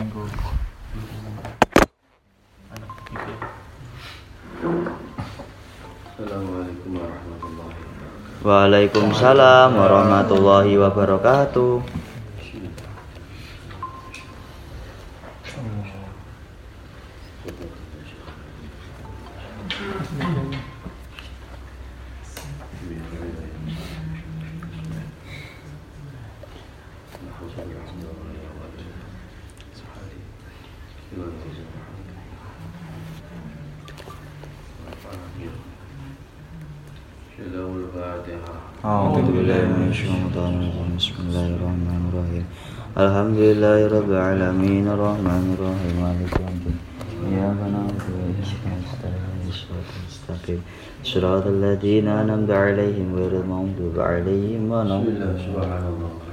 minggu Assalamualaikum. Waalaikumsalam warahmatullahi wabarakatuh لله رب العالمين الرحمن الرحيم مالك يوم الدين. إياك نعبد وإياك نستعين. صراط المستقيم. صراط الذين أنعمت عليهم غير المغضوب عليهم ولا الضالين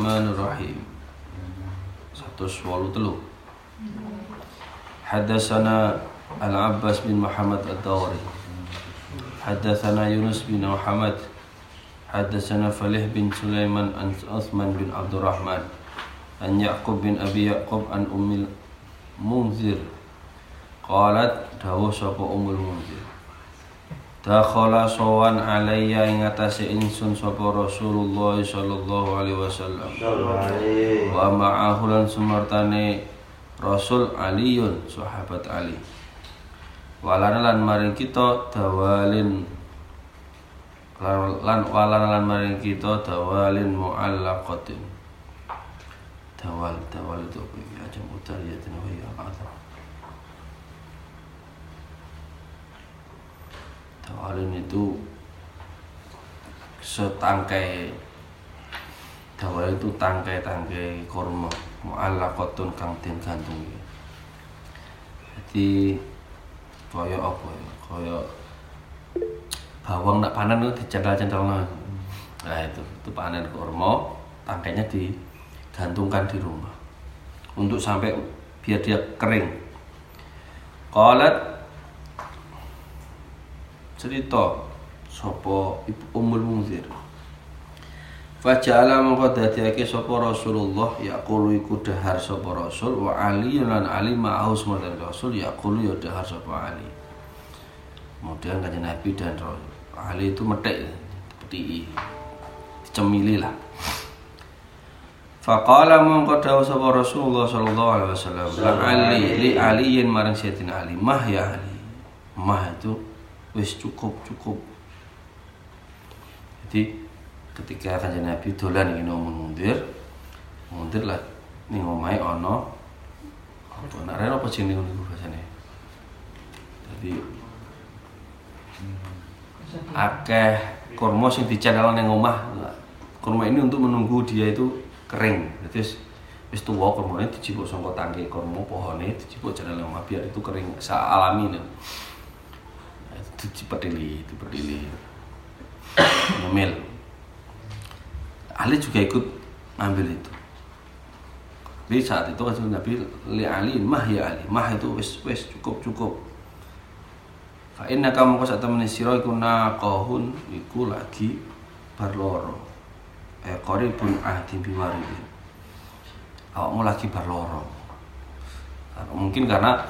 Bismillahirrahmanirrahim. 123. Hadatsana Al-Abbas bin Muhammad al Dawri. Hadatsana Yunus bin Muhammad. Hadatsana Falih bin Sulaiman an Utsman bin Abdul Rahman. An Ya'qub bin Abi Ya'qub an Ummil Munzir. Qalat dawuh sapa Ummul Munzir. Dakhala sawan alayya ing atase ingsun sapa Rasulullah sallallahu alaihi wasallam. Wa ma'ahu lan sumartane Rasul Aliun sahabat Ali. Walana lan maring kita dawalin. Lan lan- walana lan maring kita dawalin muallaqatin. Dawal dawal itu apa ya utariyatin wa ya dawalin itu setangkai dawal itu tangkai-tangkai korma muallaqatun kang den gantungi jadi kaya apa ya? Kaya bawang nak panen itu dicendal-cendal nah itu itu panen korma tangkainya digantungkan di rumah. Untuk sampai biar dia kering. Qalat cerita sapa Ummul Munzir Faja'ala mongko dadiake sapa Rasulullah yaqulu iku dahar sapa Rasul wa Ali lan Ali ma'ahu semarang Rasul yaqulu ya dahar sapa Ali. Kemudian kanjeng Nabi dan Rasul Ali itu metek seperti dicemili lah. Faqala mongko dawuh sapa Rasulullah sallallahu alaihi wasallam la Ali li Ali yen marang Sayyidina Ali mah ya Ali. Mah itu wis cukup cukup. Jadi ketika kanjeng Nabi dolan ingin mundir mundir lah ning omahe ana apa nak rene apa jenenge niku basane jadi akeh kurma sing dicanel ning omah. Kurma ini untuk menunggu dia itu kering. Jadi wis tuwa kurmane dijipuk saka tangke kurma pohone dijipuk janel ning omah biar itu kering alami nih itu dipedili dipedili nyemil Ali juga ikut ngambil itu. Jadi saat itu kan Nabi li Ali mah ya Ali mah itu wes wes cukup cukup. Fa inna kamu kau saat temen siro iku naqahun iku lagi barloro. Eh qaribun ahdi bimaridi. Awakmu lagi barloro. Karena- Mungkin karena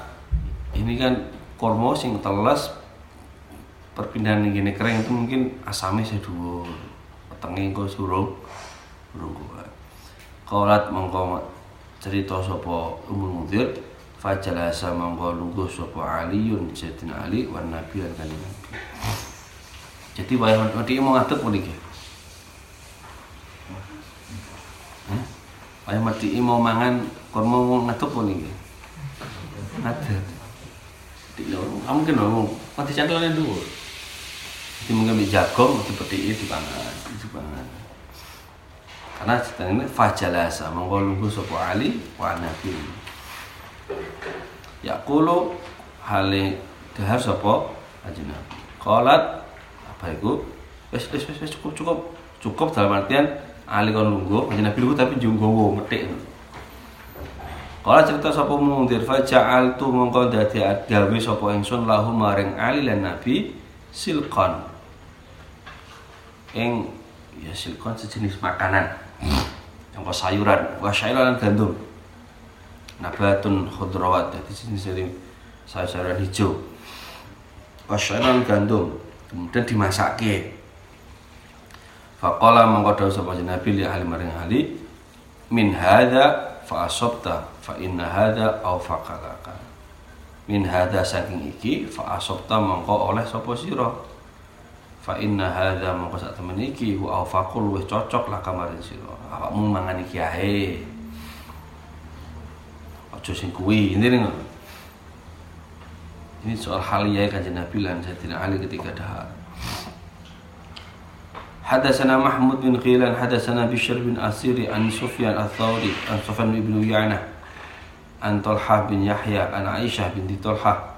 ini kan kormo sing telas perpindahan yang gini. Kering itu mungkin asamnya saya dulu. Petengin kau suruh suruh gua. Kaulat mongko cerita sopo umur mudir fajalasa mongko lungguh sopo Aliun Sayyidina Ali wan Nabi lan kanjeng Nabi. Jadi wayah mati mau ngadep pun iki? Hah? wayah mati mau mangan kurma mau ngadep pun iki? Ngadep kamu mungkin ngomong mati cantolannya dulu jadi mungkin jagung seperti itu dipangan dipangan karena ini fajalasa mongko lungguh sapa Ali wa Nabi. Yaqulu hale dahar kanjeng Nabi. Qalat apa iku wis wis wis cukup cukup. Cukup dalam artian Ali kon lungguh kanjeng Nabi lungguh tapi junggowo metik. Kala cerita sapa mundir fa ja'altu mongko dadi gawe sapa ingsun lahu maring Ali lan Nabi silkon. Ing ya silkon sejenis makanan. Yang sayuran, wa syairan gandum. Nabatun khudrawat dadi jenis dari sayur-sayuran hijau. Wa syairan gandum. Kemudian dimasake. Faqala mongko dawuh sapa Nabi li ahli maring ahli min hadza fa asabta fa inna hadza au faqalaka min hadza saking iki fa asabta mongko oleh sapa fa inna hadza mongko sak temen iki wa au faqul wis cocok lah kamarin sira awakmu mangan iki ae aja sing kuwi ini ini soal haliyah kanjeng Nabi lan Sayyidina Ali ketika dahar حدثنا محمود بن غيلان حدثنا بشر بن أسير عن سفيان الثوري عن سفيان بن يعنة عن طلحة بن يحيى عن عائشة بنت طلحة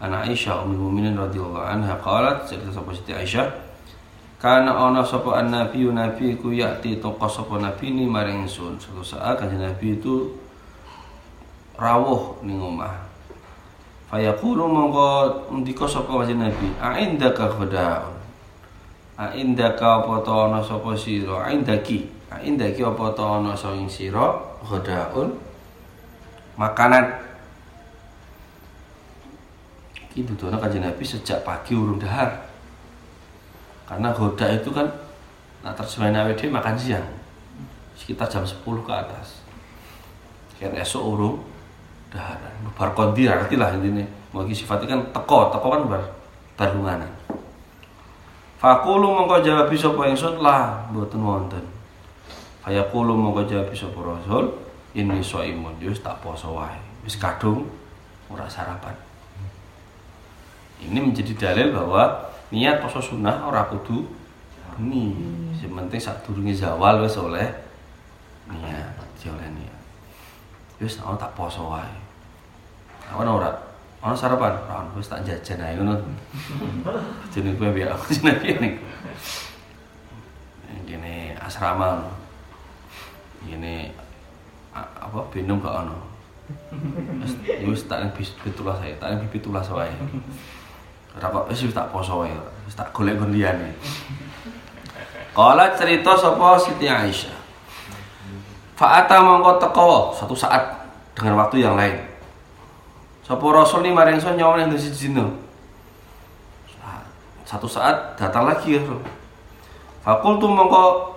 an Aisyah ummi mu'minin radhiyallahu anha qalat cerita sapa Siti Aisyah karena ana sapa an nabi nabi ku yati toko sapa nabi ni maring sun suatu saat kan nabi itu rawuh ning omah. Fayaqulu mongko ndika sapa kanjeng nabi? A indaka khoda a indaka apa ta ana sapa sira? Aindaki? Aindaki apa ta ana sing sira? Khodaun makanan. Iki dudono kanjeng Nabi sejak pagi urung dahar. Karena goda itu kan nah terjemahan awd makan siang. Sekitar jam 10 ke atas. Kan esok urung dahar. Bar kondi arti lah intine. Mau sifatnya kan teko, teko kan bar darunganan. Fakulu mongko jawab sapa ingsun lah mboten wonten. Fayaqulu mongko jawab sapa Rasul ini imun wis tak poso wae. Wis kadung ora sarapan. Ini menjadi dalil bahwa niat poso sunnah ora kudu bengi. Sing penting sadurunge zawal wis oleh niat, oleh niat. Wis tak poso wae. Awan ora Ono sarapan, ora wis tak jajan ae ngono. Jeneng kowe biar aku jeneng kene. Gini asrama. Gini apa binum gak ono. Wis tak bis pitulas saya, tak pitulas wae. Kok wis tak poso wae, wis tak golek gondiane. Kala cerita sapa Siti Aisyah. Fa'ata mongko teko satu saat dengan waktu yang lain. Sapa Rasul ni maring son nyawa yang siji dino. Satu saat datang lagi ya. Fakultu mongko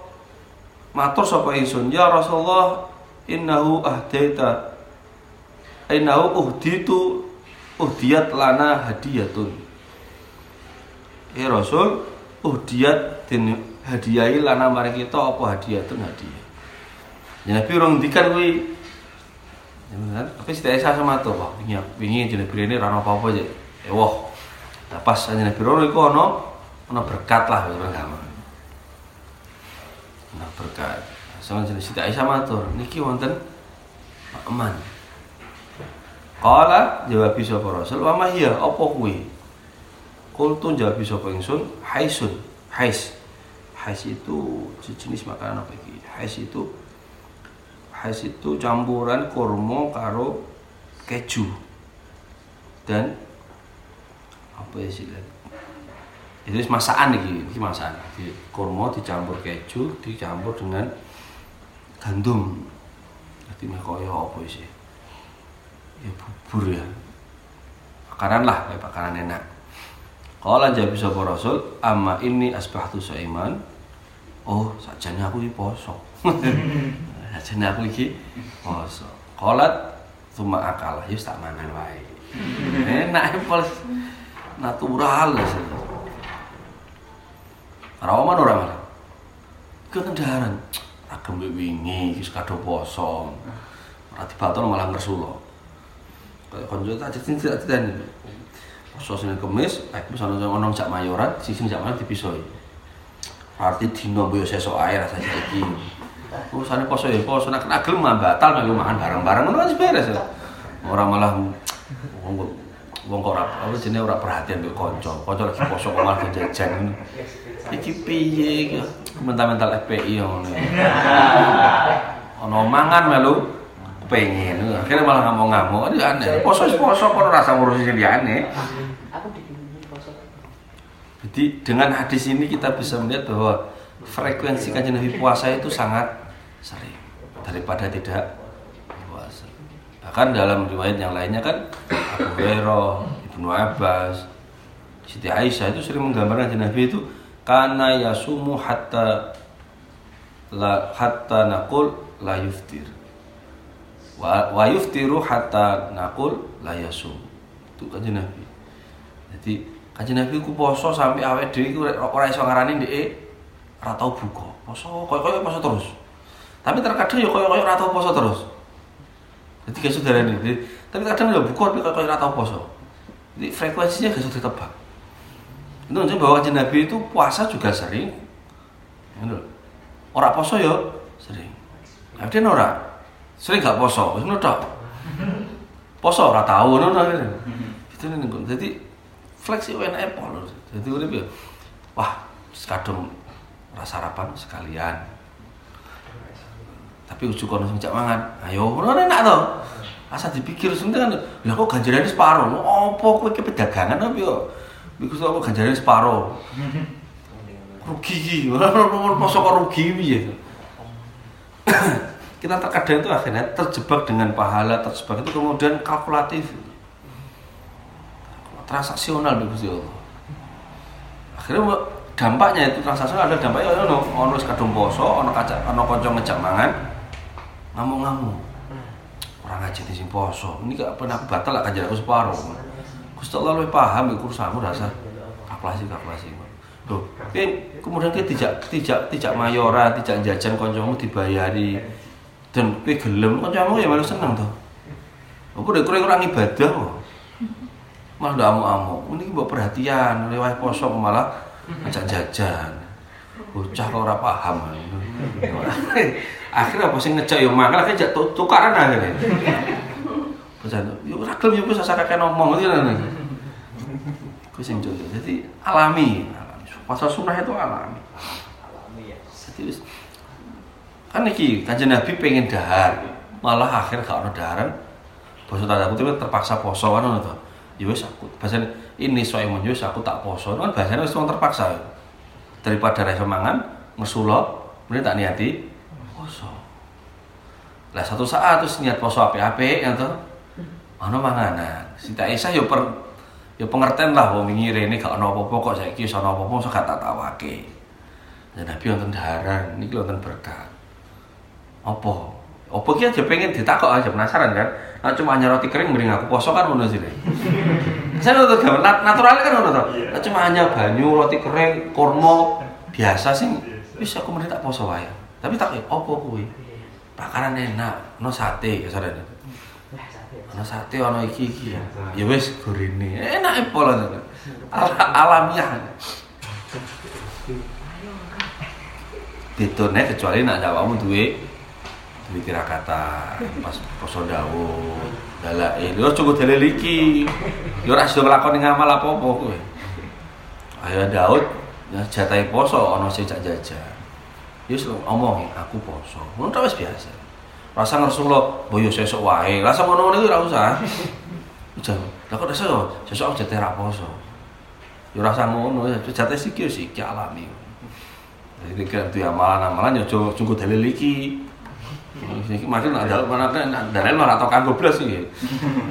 matur sapa ingsun, ya Rasulullah innahu ahdaita innahu uhditu uhdiyat lana hadiyatun. Ya Rasul, uhdiyat den hadiahi lana maring kita apa hadiyatun hadiah. Ya Nabi urung ndikan kuwi Ya, tapi setiap saya sama tuh, wah, ini ini jenis ini rano apa apa aja. Eh, wah, nah, pas jenis biru itu ono, ono berkat lah beragama. Nah berkat. Sama jenis setiap sama tuh, niki wonten aman. Kala jawab sapa Rasul, wa ma hiya apa kuwi? Kultu jawab sapa ingsun, haisun, hais. Hais itu sejenis makanan apa iki? Hais itu hais itu campuran kurma karo keju. Dan apa ya sih? Itu masakan nih ini masakan. Di kurma dicampur keju dicampur dengan gandum. Jadi ini kaya apa sih? Ya bubur ya. Makanan lah kayak makanan enak kalau aja bisa Rasul ama ini asbahtu saiman oh sajane aku di poso Ajane aku iki poso. Kolat cuma akal, ya tak mangan wae. Enak pol natural. Rawaman ora malah. Kendaran. Agem wingi wis kadho poso. Ora dibaton malah ngersulo. Kayak konco tak cecin Senin Kemis, eh misalnya ono jak mayoran, sisi jak mayoran dipisoi. Berarti dino boyo air rasa saiki. Urusane poso ya poso nek kena gelem batal melu makan bareng-bareng ngono wis beres. ya. Ora malah wong wong kok ora apa ora perhatian mbek kanca. Kanca lagi poso kok malah jajan ngono. Iki piye iki? Mental-mental FPI ngono. Ono mangan melu pengen akhirnya malah ngamuk-ngamuk kan aneh poso poso kok rasa ngurusi sing aneh Aku. Jadi dengan hadis ini kita bisa melihat bahwa frekuensi kajian Nabi puasa itu sangat sering daripada tidak puasa. Bahkan dalam riwayat yang lainnya kan Abu Hurairah, Ibnu Abbas, Siti Aisyah itu sering menggambarkan kajian Nabi itu karena yasumu hatta la hatta naqul la yuftir. Wa, wa yuftiru hatta naqul la yasum. Itu kajian Nabi. Jadi kanjeng Nabi ku poso sampai awake dhewe iku ora iso ngarani ndeke ora tau. Poso koyo-koyo poso terus. Tapi terkadang ya koyo-koyo ora tau poso terus. Jadi gak saudara ini, tapi kadang ya buka tapi koyo ora tau poso. Jadi frekuensinya gak bisa ditebak. Itu menunjukkan bahwa kanjeng Nabi itu puasa juga sering. Ngono. Ora poso ya sering. Tapi dia ora sering gak poso, wis ngono. Poso ora tau ngono. Itu nih Jadi fleksi UNF lho. Jadi urip ya. Wah, wis kadung ora sarapan sekalian. Tapi ujuk kono sing mangan. Ayo, ngono enak to. Asa dipikir sing kan, lah kok ganjarane separo. Apa kowe iki pedagangan apa yo? Iku kok ganjarane separo. Rugi iki. Ora ono poso rugi piye. Kita terkadang itu akhirnya terjebak dengan pahala, terjebak itu kemudian kalkulatif transaksional di Gusti Allah. Akhirnya dampaknya itu transaksional ada dampaknya ono ono wis kadung poso, ono kaca ono kanca ngejak mangan ngamuk-ngamuk. Orang ngaji di sing poso. Ini gak pernah batal lah kanjeng aku separuh. Gusti Allah lebih paham iku urusanmu rasa kalkulasi kalkulasi. Loh, kemudian kita tidak tidak tidak mayora, tidak jajan kancamu dibayari dan kowe gelem kancamu ya malah seneng tuh. Aku udah kurang kurang ibadah kok malah udah amuk-amuk. Ini mbok perhatian lewat poso malah ngajak jajan. Bocah kok ora paham. Akhirnya apa sing ngejak? Yo makan akhirnya jak tukaran akhirnya. Bocah yo ora gelem yo wis asa kakek ngomong gitu kan kuwi sing jodoh. Jadi alami. Alami. Pasal sunnah itu alami. Jadi wis kan iki kanjeng Nabi pengen dahar. Malah akhir gak ono daharan. Basa tanda kutip terpaksa poso kan ngono to ya wis aku bahasa ini soal mun ya aku tak poso. Kan bahasanya wis wong terpaksa. Daripada ra iso mangan ngesulo mending tak niati poso. Lah satu saat terus niat poso apik-apik ya to ana manganan. Sita Aisyah yo per yo pengertian lah wong wingi rene gak ana apa-apa kok saiki wis ana apa-apa iso gak tak tawake Nabi wonten daharan niki wonten berkah. Apa apa ki aja pengen ditakok aja penasaran kan? Nah cuma hanya roti kering mending aku poso kan ngono sih saya nonton gambar nat natural kan ngono to? Nah, cuma hanya banyu roti kering kurma biasa sih. Wis aku mending tak poso wae. Tapi tak apa kuwi? Pakaran enak no sate kasarane ono sate ono iki iki ya. Wis gorene. Enak pola Al alamiah. Bedone kecuali nak awakmu duwe duwe kira-kata pas poso Daud, dalail. Yo cukup dalil iki. Yo ora sida nglakoni ngamal apa-apa. Ayo Daud ya jatahi poso ana sing jak jajan. Yo omong aku poso. Ngono ta biasa. Rasa Rasulullah boyo sesuk wae. Rasa ngono-ngono iku ora usah. Ujar, lah kok sesuk sesuk jatah ra poso. Yo rasa ngono ya jatah siki siki alami. Jadi kan tuh amalan-amalan ya cukup dalil. Iki maksud nak dalil mana kan dalil ora tau kanggo blas iki.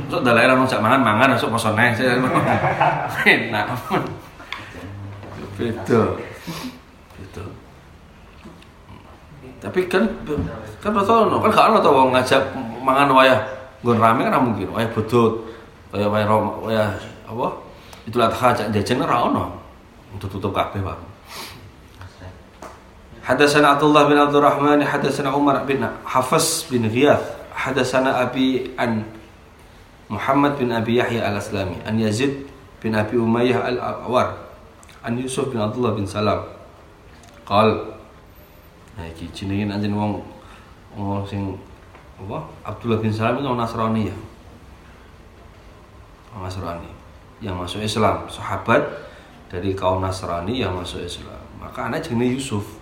Masuk dalil ora ngajak mangan mangan esuk poso neh. Enak. Beda. Beda. Tapi kan kan betul no. kan gak ono ngajak mangan wayah nggon rame kan mungkin. Wayah bodot, wayah wayah wayah apa? Itulah tak jajan ora ono. Untuk tutup kabeh, Pak. Hadatsana Abdullah bin Abdul Rahman, hadatsana Umar bin Hafiz bin Ghiyath, hadatsana Abi an Muhammad bin Abi Yahya al-Aslami, an Yazid bin Abi Umayyah al-Awar, an Yusuf bin Abdullah bin Salam. Qal Nah, ini jenenge anjen wong wong sing apa? Abdullah bin Salam itu orang Nasrani ya. orang Nasrani yang masuk Islam, sahabat dari kaum Nasrani yang masuk Islam. Maka anak jenenge Yusuf.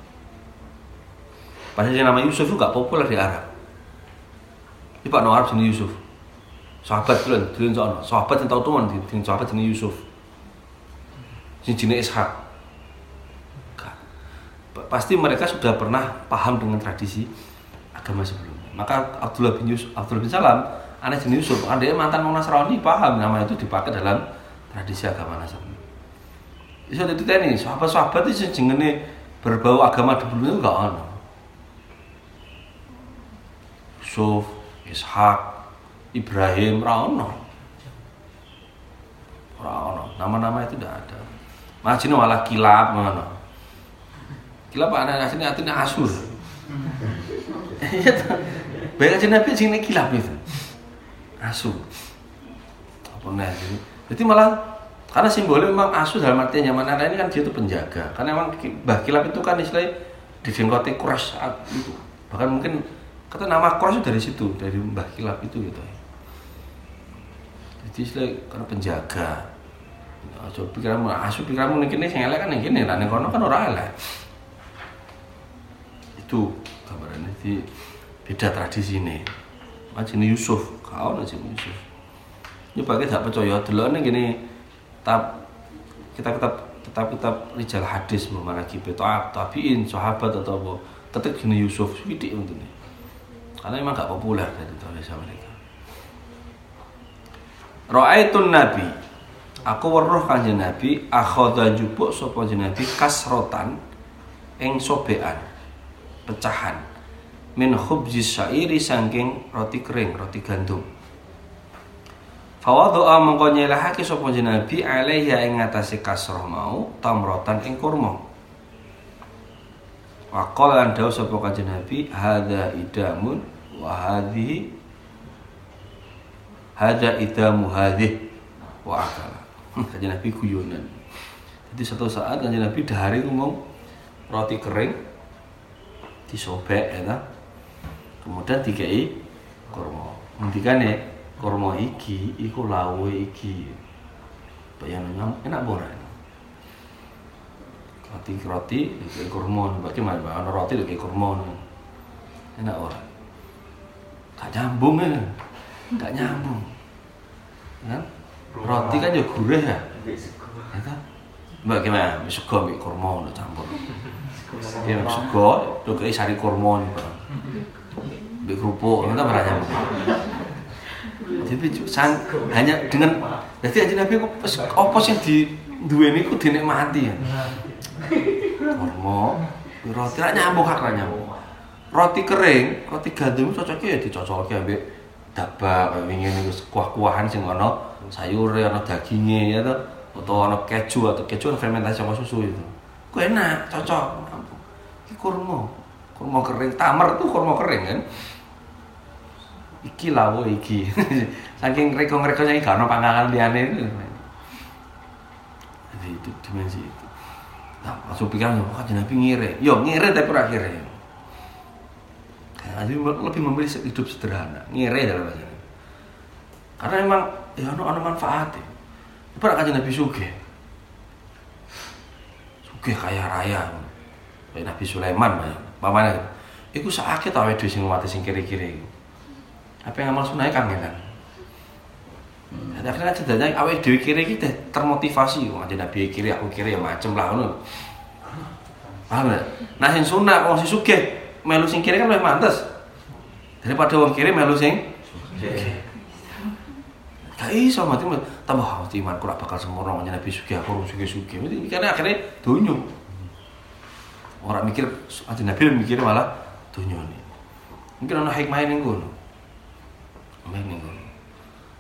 Padahal yang nama Yusuf itu gak populer di Arab. Ini Pak Arab jenenge Yusuf. Sahabat dulu, dulu sono. Sahabat yang tahu tuan, di sahabat jenenge Yusuf. Sing jenenge Ishak. Pasti mereka sudah pernah paham dengan tradisi agama sebelumnya. Maka Abdullah bin Yusuf, Abdullah bin Salam, anak jenis Yusuf, adanya mantan orang Nasrani paham nama itu dipakai dalam tradisi agama Nasrani. Iso itu tadi, sahabat-sahabat itu jenenge berbau agama dulu itu gak ada. Yusuf, Ishak, Ibrahim, ra ono. Ora ono. Nama-nama itu tidak ada. Masih malah kilap ngono. Kilap anak asli artinya asur. Baik aja Nabi sing kilap itu. Asur. Apa nih? Jadi malah karena simbolnya memang asu dalam artian zaman ada ini kan dia itu penjaga. Karena memang Mbah Kilap itu kan istilahnya di Quraisy saat itu. Bahkan mungkin kata nama itu dari situ, dari Mbah Kilap itu gitu. Jadi istilahnya karena penjaga. Aja pikiranmu asu pikiranmu ning kene sing elek kan ning kene, lah ning kono kan ora elek. Itu gambarannya di beda tradisi ini. Majine Yusuf, kau nasi Yusuf. Ini pakai tak percaya dulu nih gini tab kita kitab kitab kitab rijal hadis mana kipe tabiin sahabat atau apa tetap gini Yusuf sidik untuk nih karena emang gak populer dari tradisi mereka Ra'aitun Nabi. Aku weruh kanjeng Nabi akhadha jupuk sapa Nabi kasrotan ing sobean pecahan min khubzis syairi saking roti kering roti gandum. Fawadhu'a mengko nyelahake sapa kanjeng Nabi alaiha ing ngatasé kasroh mau tamrotan ing kurma Waqala lan dawuh sapa kanjeng Nabi hadza idamun wa hadhihi idamu hadhihi wa akala. Kanjeng Nabi guyonan. Jadi satu saat kanjeng Nabi dahari ngomong roti kering disobek ya kemudian dikei kurma. Ngendikane kurma iki iku lawe iki. Bayangan enak boran roti roti dikei kurma bagaimana ana roti dikei kurma enak ora? Gak nyambung ya. Gak nyambung. Kan? Roti kan ya gurih ya? Ya kan? Mbak gimana? Sego mbak kurma udah campur ya sego tuh kayak sari kurma nih pak kerupuk itu kan pernah nyambung. Jadi sang, hanya dengan jadi aja nabi aku apa sih di dua ini aku dinikmati ya kurma roti lah nyambung kak lah nyambung. Roti kering roti gandum cocoknya ya dicocoknya ambek dabak kayak ingin itu kuah-kuahan sing ono sayur ono dagingnya ya tuh atau ono keju atau keju fermentasi sama susu itu. Enak cocok ini kurma. Kurma kering tamar tuh kurma kering kan? Iki lawo iki. Saking rekong-rekongnya ini gak ono panganan liane itu jadi itu dimensi itu langsung pikiran oh kan nabi ngire yo ngire tapi kire jadi lebih memilih hidup sederhana ngire dalam bahasa ini. karena memang ya ono ono manfaatnya Pernah kajian Nabi Suge Suge kaya raya. Kayak Nabi Sulaiman Mamanya Iku sakit tau wedo sing mati sing kiri-kiri. Apa yang amal sunai kangenan. Dan akhirnya ceritanya awet dewi kiri kita termotivasi Wah Nabi kiri aku kiri ya macem lah ngono. Paham? Nah sing sunah kalau si suge melu sing kiri kan lebih mantes daripada wong kiri melu sing suge. Gak iso mati tambah hati iman kurang bakal sempurna menjadi Nabi Sugi aku urung sugi sugi. Karena akhirnya dunyo. Orang mikir aja Nabi mikir malah nih. Mungkin ada hikmah ini gue. Ini gue.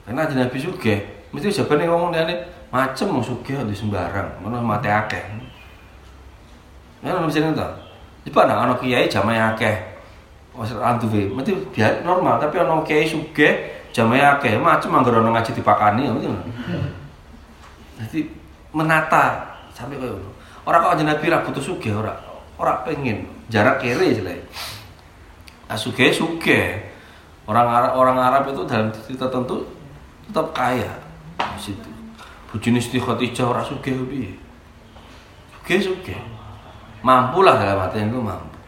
Karena aja Nabi Sugi mesti jawabannya ngomong dia macem mau sugi di sembarang, mana mati akeh. Ya nggak bisa nonton. Coba nak anak kiai jamai akeh. Wes antuwe, mesti biar normal tapi anak kiai suge jamai akeh macam anggar ono ngaji dipakani ya betul. Jadi menata sampai koyo ngono. Ora kok aja Nabi ra butuh sugih ora. Ora pengen jarak kere jelek asuge suge orang Arab orang Arab itu dalam titik tertentu tetap kaya. Di situ bujuni Siti Khadijah ora suge piye? Suge mampu lah dalam artian itu mampu.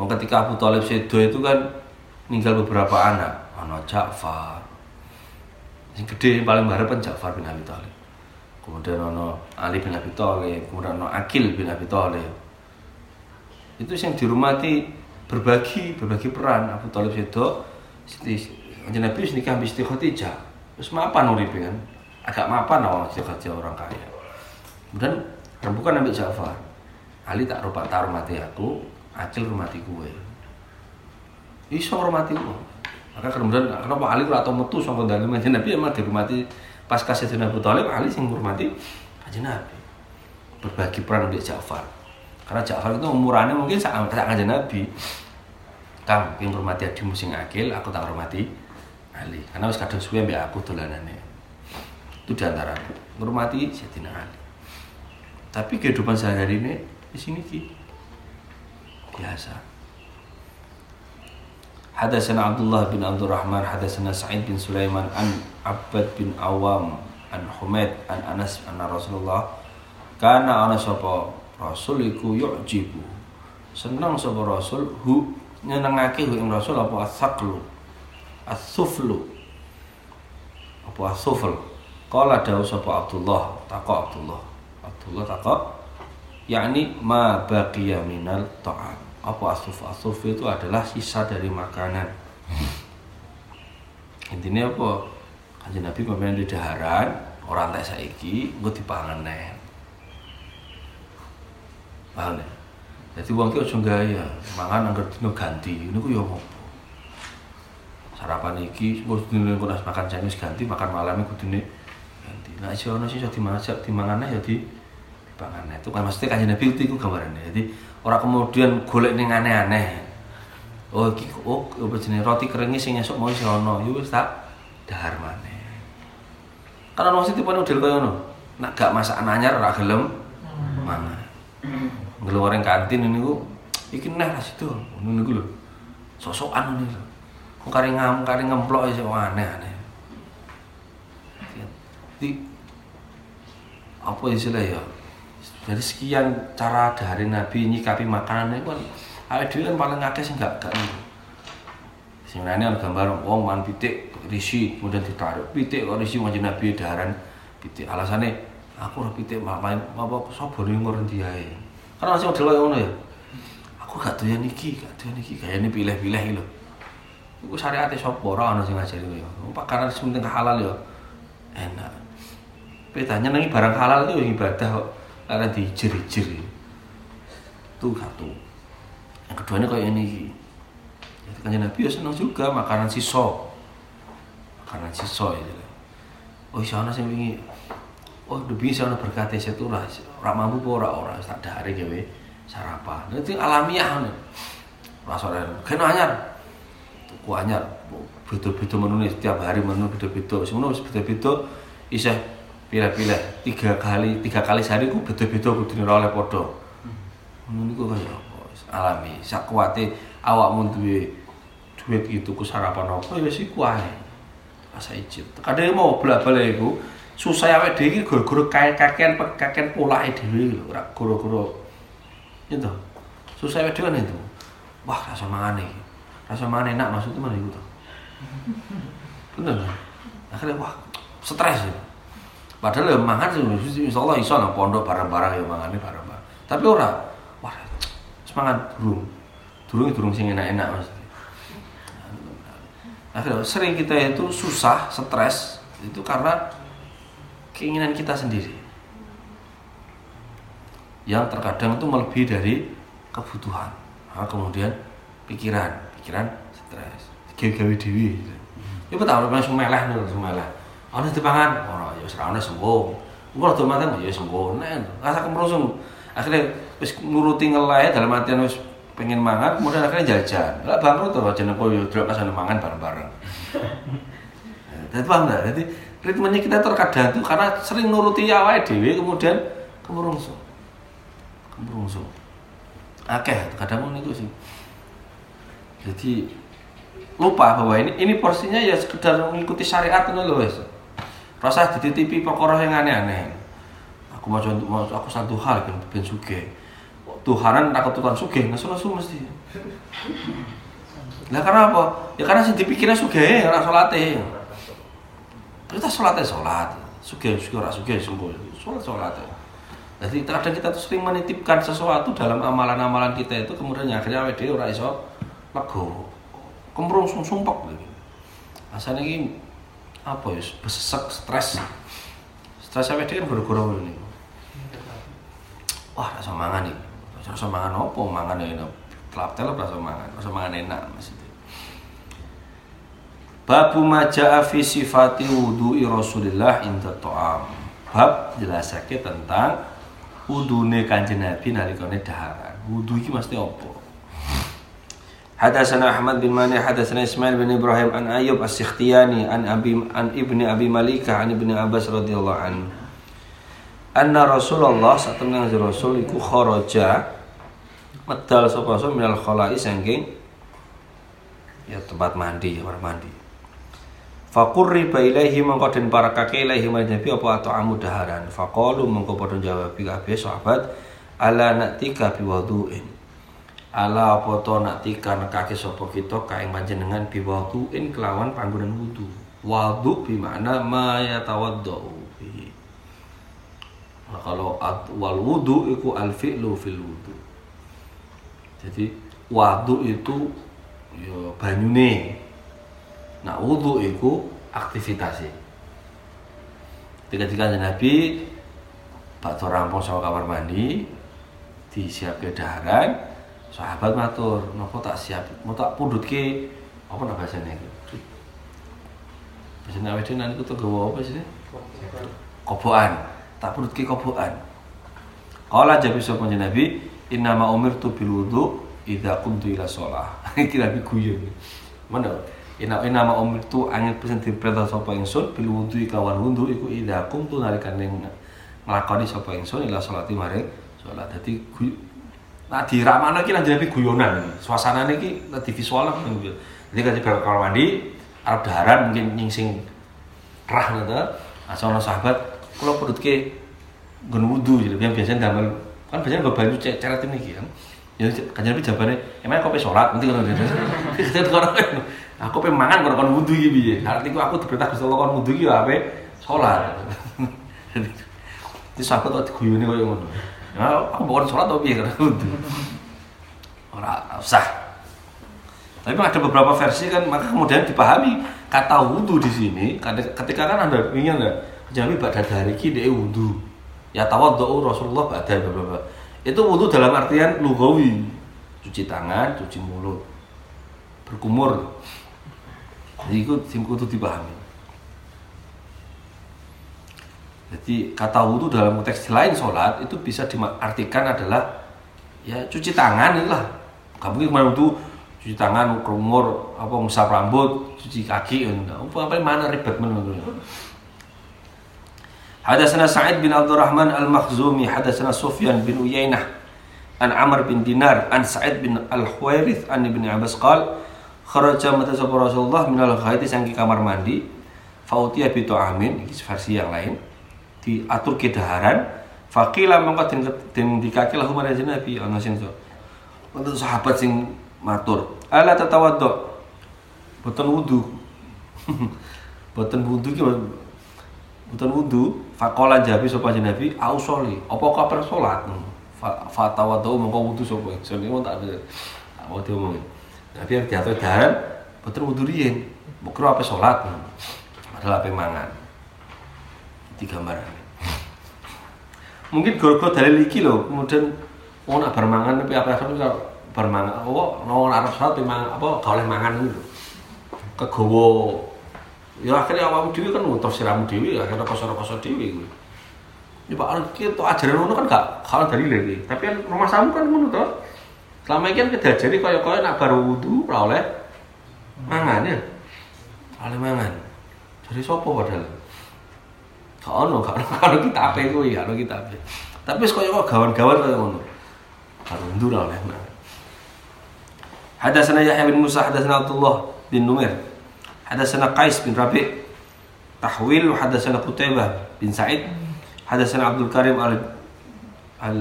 Wong ketika Abu Talib sedo itu kan ninggal beberapa anak. Ono Ja'far. Yang gede paling harapan Ja'far bin Abi Thalib kemudian ono Ali bin Abi Thalib kemudian ono Akil bin Abi Thalib itu yang dirumati berbagi berbagi peran Abu Talib sedo. Siti Nabi nikah Siti Khadijah terus mapan uripe kan? Agak mapan Siti Khadijah orang kaya. Kemudian rembukan ambil Ja'far Ali tak rupak tak rumati aku Acil rumati gue iso rumati gue maka kemudian kenapa Ali ora tau metu saka dalem Kanjeng Nabi? Emang dirumati pas kasih Abu Thalib Ali sing ngurmati Kanjeng Nabi. Berbagi peran untuk Ja'far. Karena Ja'far itu umurannya mungkin sak Kanjeng Nabi. Kang, yang hormati adimu sing akil, aku tak hormati Ali. Karena wis kadung suwe mbek aku dolanane. Itu di antara menghormati Sayyidina Ali. Tapi kehidupan sehari-hari ini di sini ki biasa. Hadatsana Abdullah bin Abdurrahman, hadatsana Sa'id bin Sulaiman an Abbad bin Awam an Humaid an Anas anna Rasulullah kana ana sapa Rasul iku yu'jibu. Seneng sapa Rasul hu nyenengake hu ing Rasul apa asaqlu. As-suflu. Apa as-sufl. Qala dawu sapa Abdullah, takok Abdullah. Abdullah takok yakni ma baqiya minal ta'am. Apa asuf? Asuf itu adalah sisa dari makanan. Intinya apa? Kanjeng Nabi pemain di daharan, orang tak saiki engko dipangan neh. Paham ya? Jadi wong ki aja gaya, mangan anggar dino ganti. Niku ya apa? Sarapan iki wis dino kok nas makan siang ganti, makan malam kudune ganti. Nah, iso ono sing iso dimasak, dimangan ya di dipangan. Itu kan maksudnya kanjeng Nabi itu gambarannya. Jadi orang kemudian golek ning aneh-aneh. Oh iki oh apa roti keringnya sing esuk mau iso ono, yo wis tak dahar maneh. Karena ono sing tipene model koyo ngono. Nek gak masakan anyar ora gelem mangan. Ngeluarin kantin ini ku iki neh ra sido. Ngono niku lho. Sosokan ngene lho. Kari ngam kari ngemplok iso aneh-aneh. Di apa istilah ya? Jadi sekian cara dari Nabi nyikapi makanan itu kan awake dhewe kan paling akeh sing gak gak lainnya ada gambar wong man pitik risi kemudian ditaruh pitik kok risi wajib Nabi daharan pitik. Alasannya aku ora pitik main apa sapa ning ngendi ae. Karena masih model ngono ya. Aku gak doyan iki, gak doyan iki, kayane pilih-pilih lho. Iku syariate sapa? Ora ana sing ngajari koyo. Karena penting halal ya. Enak. Bedanya nangi barang halal itu ibadah kok. Karena dijeri-jeri itu satu. Yang kedua ini kayak ini jadi kan Nabi ya seneng juga makanan siso. Makanan siso ya oh sana sih wingi. Oh udah bisa orang berkata saya tuh lah ora mampu ora ora. Tak dari gawe sarapan. Itu alamiah nih rasa kena anyar tuku anyar beda-beda menu nih setiap hari menu beda-beda. Semua beda-beda iseh pilih-pilih. Tiga kali tiga kali sehari ku beda-beda kudu oleh podo ngono niku kaya apa? Alami. Sak kuwate awakmu duwe duit gitu ku sarapan apa ya wis iku ae. Rasa ijit. Kadang mau bolak-balik iku susah awake dhewe iki gara-gara kakean kakean polake dhewe lho ora gara-gara. Itu susah awake dhewe itu. Wah rasa mangan iki rasa mangan enak maksudnya mana iku to bener akhirnya wah stres ya Padahal ya mangan sih, insya Allah iso nang pondok barang-barang ya mangane barang-barang. Tapi ora, wah, semangat durung, durung durung sing enak-enak mas. Akhirnya sering kita itu susah, stres itu karena keinginan kita sendiri. Yang terkadang itu melebihi dari kebutuhan. Nah, kemudian pikiran, pikiran stres, gawe-gawe dewi. Ya betul, langsung meleh nih, langsung meleh. Ana dipangan, ora ya wis ra ana sembuh. Engko rada mateng ya sembuh. Nek rasa kemerusung. Akhirnya wis nuruti ngeleh dalam artian wis pengen mangan, kemudian akhirnya jajan. Lah bangkrut to jeneng kok yo delok kasane mangan bareng-bareng. Jadi paham enggak? Jadi ritmenya kita terkadang tuh karena sering nuruti awake dhewe kemudian kemerungsung. Kemerungsung. akeh kadang niku sih jadi lupa bahwa ini ini porsinya ya sekedar mengikuti syariat itu loh wes rasa dititipi perkara yang aneh-aneh. Aku mau contoh mau aku satu hal ben ben suge Tuhanan takut Tuhan suge nasu nasu mesti. Lah karena apa? Ya karena sih dipikirnya suge ora salate kita sholatnya sholat. Suge suge ora suge sembuh sholat sholat. Jadi kadang kita tuh sering menitipkan sesuatu dalam amalan-amalan kita itu kemudian akhirnya awake dhewe ora iso lego kemrung sumpek lagi asalnya ini apa ya besek stres. Stres dhewe kan goro-goro ini wah rasa mangan nih rasa mangan apa? Mangan ya telap telap rasa mangan. Rasa mangan enak maksudnya. Babu maja'a fi sifati wudu'i Rasulillah inda ta'am. Bab jelasake tentang wudune Kanjeng Nabi nalikane daharan. Wudu iki mesti apa? Hadatsana Ahmad bin Mani hadatsana Ismail bin Ibrahim an Ayyub As-Sikhtiyani an Abi an Ibni Abi Malikah an Ibni Abbas radhiyallahu anhu. Anna Rasulullah saat temen Rasul iku kharaja medal sapa sapa minal khala'i saking ya tempat mandi, kamar mandi. Faqurriba ilaihi mongko den parakake ilaihi maring Nabi apa atau amu daharan. Faqalu mongko padha jawab kabeh sahabat ala natika biwuduin. Ala apa to natika nekake sapa kita kae panjenengan biwuduin kelawan panggonan wudu. Wudu bi makna ma yatawaddau bihi. Nah, kalau at- wal wudu iku al fi'lu fil wudu. Jadi wudu itu ya banyune Nah, wudhu itu aktivitasnya. Ketika Nabi Pak rampung sama kamar mandi disiapke daharan sahabat matur nopo tak siap mau tak pundut ke apa nak bahasanya itu bahasanya awet nanti itu gawa apa sih? Koboan tak pundut ke koboan Kala jabi sapa Nabi innama umirtu bil wudu idza kuntu ila shalah. Iki Nabi guyon. Mana Ina ina ma umir tu angin pesen diperintah sapa ingsun bil wudu kawan wudu iku idza kumtu nalikan ning nglakoni sapa ingsun ila salati maring salat. Dadi nah diramana iki lanjut Nabi guyonan. Suasanane iki dadi visual ngono. Jadi kan bar kamar mandi arep daharan mungkin nyingsing rah ngono Asal sahabat kula pundutke nggon wudu jadi yang biasanya damel kan biasanya gue banyu ceret ini kan. Ya kan Nabi jawabane emang kau pe salat nanti ngono kita orang aku pengen mangan kalau kon wudhu iki piye? Artiku aku diperintah Gusti Allah kon wudhu iki ya ape? Salat Jadi sahabat kok diguyoni koyo ngono ya aku bukan salat tapi piye? Karena wudhu ora usah. Tapi ada beberapa versi kan maka kemudian dipahami kata wudhu di sini ketika kan ada ingin ya Nabi pada dari ki dia wudhu ya tawadhu Rasulullah pada beberapa itu wudhu dalam artian lugawi. Cuci tangan cuci mulut. Berkumur. Jadi itu itu dipahami jadi kata wudhu dalam konteks lain sholat itu bisa diartikan adalah ya cuci tangan itulah. Kamu kemarin wudhu cuci tangan kerumur apa ngusap rambut cuci kaki apa apa mana ribet menurut Hadasana Sa'id bin Abdurrahman Al-Makhzumi Hadasana Sufyan bin Uyainah An Amr bin Dinar An Sa'id bin Al-Huwairith An Ibn Abbas qal Kharaja mata sapa Rasulullah minal ghaiti sangki kamar mandi Fautiya bi amin Ini versi yang lain Diatur ke daharan Faqila mongko den dikaki lahu marang Nabi ana sing Untuk sahabat sing matur. Ala tatawaddo. Boten wudu. Boten wudu ki boten wudu Fakola jabi sapa Nabi ausoli apa kabar salat fatawaddo mongko wudu sapa? Ingsun iki tak mau diomongin Nabi diatur daharan boten wudu riyen. Kira apa salat padahal apa mangan tiga gambaran mungkin gara-gara dalil iki lho kemudian oh nak bar mangan tapi apa apa bar mangan oh no arep salat memang apa gak oleh mangan itu kegowo. Ya akhirnya awakmu dhewe kan ngutus siramu dhewe akhirnya koso-koso dhewe kuwi ya Pak kita ajaran ngono kan gak hal dari lagi tapi kan rumah samu kan ngono to selama ini kan kedajari kaya-kaya nak baru ora oleh mangan ya. Oleh mangan. Dari sopo padahal ono gak ono kalau kita apa kuwi gak ono kita apa tapi kaya kok gawan-gawan kaya ngono. Baru undur oleh nah. Hadatsana Yahya bin Musa hadatsana Abdullah bin Numair hadatsana Qais bin Rabi' tahwil hadatsana Qutaibah bin Sa'id hadatsana Abdul Karim al al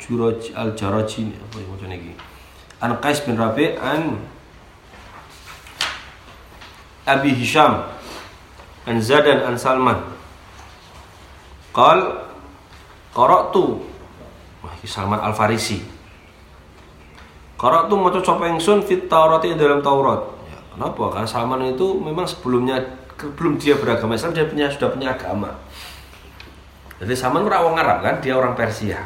Juraj al Jaraji apa yang macam ini an Qais bin Rabi' an Abi Hisham an Zadan an Salman qal qara'tu. Wah ini Salman Al Farisi qara'tu maca sapa ingsun fit Taurat dalam Taurat. Ya, kenapa? Karena Salman itu memang sebelumnya belum dia beragama Islam dia punya sudah punya agama. Jadi Salman orang orang Arab kan? Dia orang Persia.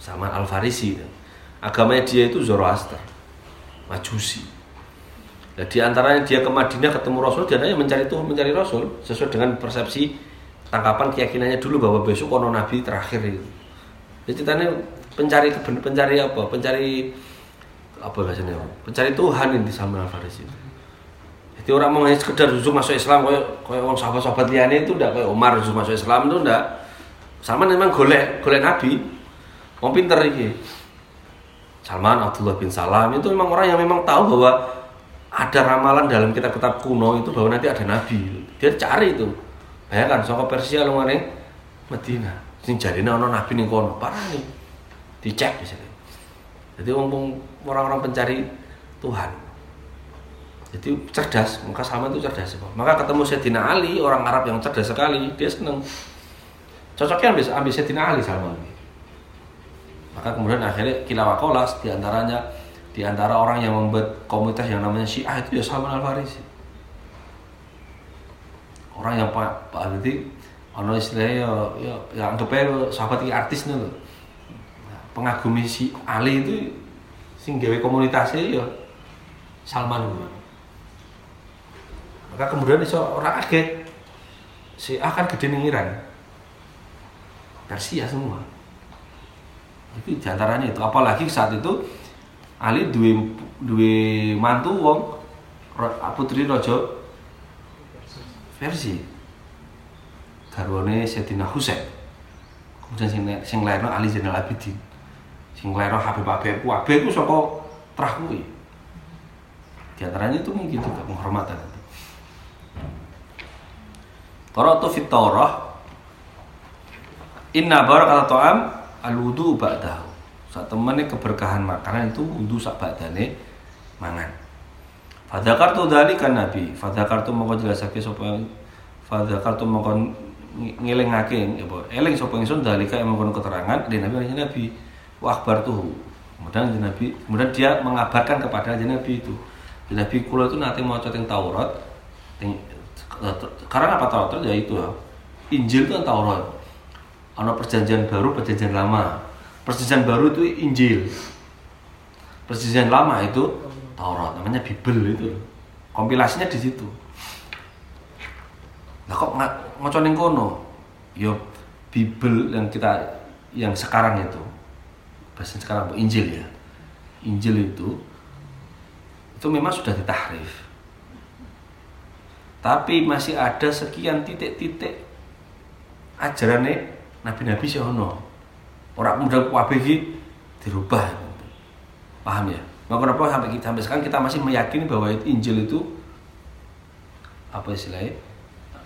Salman Al Farisi agamanya dia itu Zoroaster Majusi. Nah, di antaranya dia ke Madinah ketemu Rasul, dia hanya mencari Tuhan, mencari Rasul sesuai dengan persepsi tangkapan keyakinannya dulu bahwa besok kono Nabi terakhir itu. Jadi ceritanya pencari pencari apa? Pencari apa bahasanya? Pencari Tuhan ini Salman Al Farisi. Jadi orang mau sekedar jujur masuk Islam kayak kayak orang sahabat-sahabat liane itu enggak kayak Umar jujur masuk Islam itu enggak. Salman memang golek golek Nabi. Mau pinter ini. Salman Abdullah bin Salam itu memang orang yang memang tahu bahwa ada ramalan dalam kitab-kitab kuno itu bahwa nanti ada nabi. Dia cari itu. Bayangkan saka Persia lu ning Medina. Sing jarine ana nabi ning kono. Parah nih. Dicek misalnya. Jadi orang-orang pencari Tuhan. Jadi cerdas, maka sama itu cerdas. Maka ketemu Sayyidina Ali, orang Arab yang cerdas sekali, dia seneng. Cocoknya ambil, ambil Sayyidina Ali sama Maka kemudian akhirnya kilawakolas di antaranya di antara orang yang membuat komunitas yang namanya Syiah itu ya Salman Al Farisi orang yang pak pak nanti ono istilahnya ya ya, ya anggapnya sahabat ini artis nih loh pengagumi si Ali itu sing gawe komunitasnya ya Salman. Maka kemudian iso orang kaget. Si A kan gede nih Iran. Persia semua. Itu di antaranya itu. Apalagi saat itu Ali duwe duwe mantu wong putri raja versi. Garwane Sayyidina Husain kemudian sing sing lairno Ali Zainal Abidin. Sing lairno Habib Habib Habib ku saka trah kuwi. Di antaranya itu mungkin juga penghormatan Qara'tu fit Taurah Inna barakata ta'am al-wudu ba'dahu. Saat temennya keberkahan makanan itu wudhu sak badane mangan Fadakartu dari kan Nabi. Fadakartu mau jelasake sapa Fadakartu mau ngelingake ya apa eling sapa dalika yang mengkono keterangan dari Nabi dari Nabi. Wa akhbartuhu. Kemudian Nabi kemudian dia mengabarkan kepada Nabi itu. Nabi kula itu nanti mau yang Taurat karena apa Taurat? Ya itu Injil itu kan Taurat. Ada perjanjian baru perjanjian lama. Perjanjian baru itu Injil. Perjanjian lama itu Taurat, namanya Bible itu. Kompilasinya di situ. Nah kok nggak ngocon kono? Yo Bible yang kita yang sekarang itu bahasa sekarang Injil ya. Injil itu itu memang sudah ditahrif. Tapi masih ada sekian titik-titik ajarannya nabi-nabi sih ono orang kemudian kabeh dirubah paham ya maka kenapa sampai kita sampai sekarang kita masih meyakini bahwa Injil itu apa istilahnya?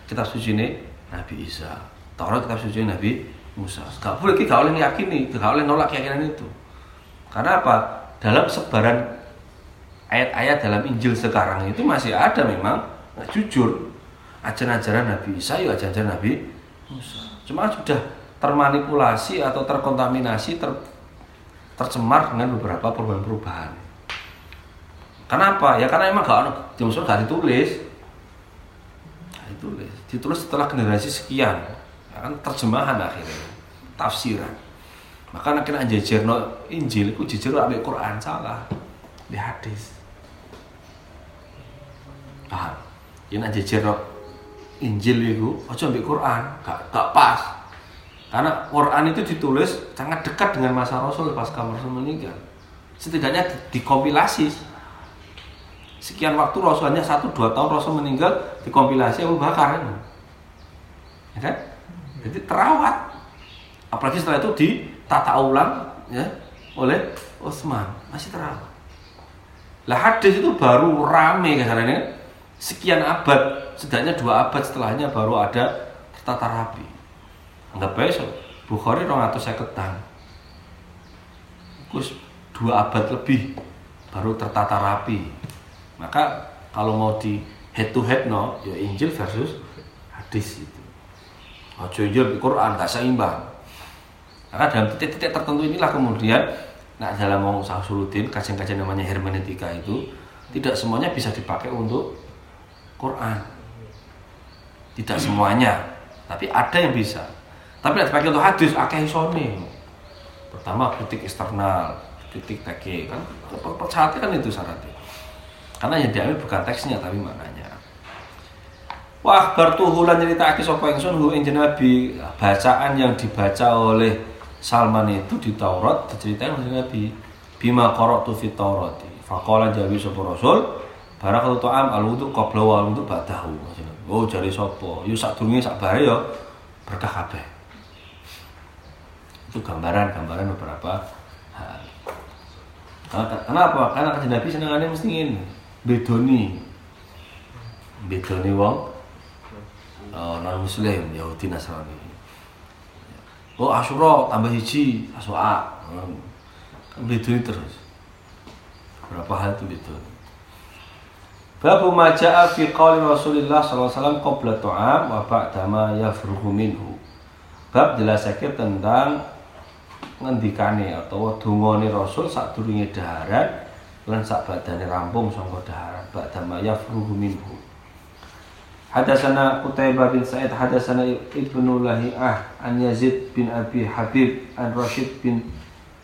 Kitab suci ini Nabi Isa. Taurat kitab suci Nabi Musa. Gak boleh kita oleh meyakini gak boleh nolak keyakinan itu. Karena apa? Dalam sebaran ayat-ayat dalam Injil sekarang itu masih ada memang nah, jujur. Ajaran-ajaran Nabi Isa ya ajaran-ajaran Nabi Musa. Cuma sudah termanipulasi atau terkontaminasi ter, tercemar dengan beberapa perubahan-perubahan. Kenapa? Ya karena emang gak dimaksud gak ditulis. Gak ditulis. Ditulis setelah generasi sekian. Ya kan terjemahan akhirnya. Tafsiran. Maka akhirnya no Injil itu jujur ambil Quran salah. Di hadis. Paham? Ini no Injil itu aja ambil Quran, gak, gak pas. Karena Quran itu ditulis sangat dekat dengan masa Rasul pas Rasul meninggal. Setidaknya dikompilasi. Sekian waktu Rasul hanya satu dua tahun Rasul meninggal dikompilasi Abu Bakar. Ya kan? Jadi terawat. Apalagi setelah itu ditata ulang, ya, oleh Utsman masih terawat lah hadis itu baru rame kasarannya sekian abad setidaknya dua abad setelahnya baru ada tertata rapi anggap besok Bukhari rong atau ketang terus dua abad lebih baru tertata rapi maka kalau mau di head to head no ya Injil versus hadis itu. Ojo Injil Quran gak seimbang. Maka dalam titik-titik tertentu inilah kemudian nah dalam mau sulutin kajian-kajian namanya hermeneutika itu tidak semuanya bisa dipakai untuk Quran. Tidak semuanya tapi ada yang bisa. Tapi tidak dipakai untuk hadis akeh isone pertama kritik eksternal kritik TK kan? Syaratnya kan itu syaratnya karena yang diambil bukan teksnya tapi maknanya Wah, bertuhulan cerita aki sapa ingsun hu ing Nabi bacaan yang dibaca oleh Salman itu di Taurat diceritakan oleh Nabi bima qara'tu fi Taurati. Faqala jawi sapa Rasul barakatu ta'am al wudu qabla wa wudu ba'dahu. Oh jari sapa? Yo sak bare yo berkah kabeh. Itu gambaran-gambaran beberapa hal. Kenapa? Karena kanjeng Nabi senengane mesti ngene. Bedoni. Bedoni wong oh, non muslim Yahudi Nasrani oh Asyura tambah hiji Asyura hmm. beduni terus berapa hal itu bedun Babu maja'a fi qawli Rasulullah wasallam qabla tu'am wa ba'da ma yafruhu minhu. Bab jelasake tentang ngendikane atau dungane Rasul sadurunge daharan lan sak badane rampung sangka daharan ba'da ma minhu. Hadasana Qutaibah bin Sa'id Hadasana Ibnu Lahi'ah An Yazid bin Abi Habib An Rashid bin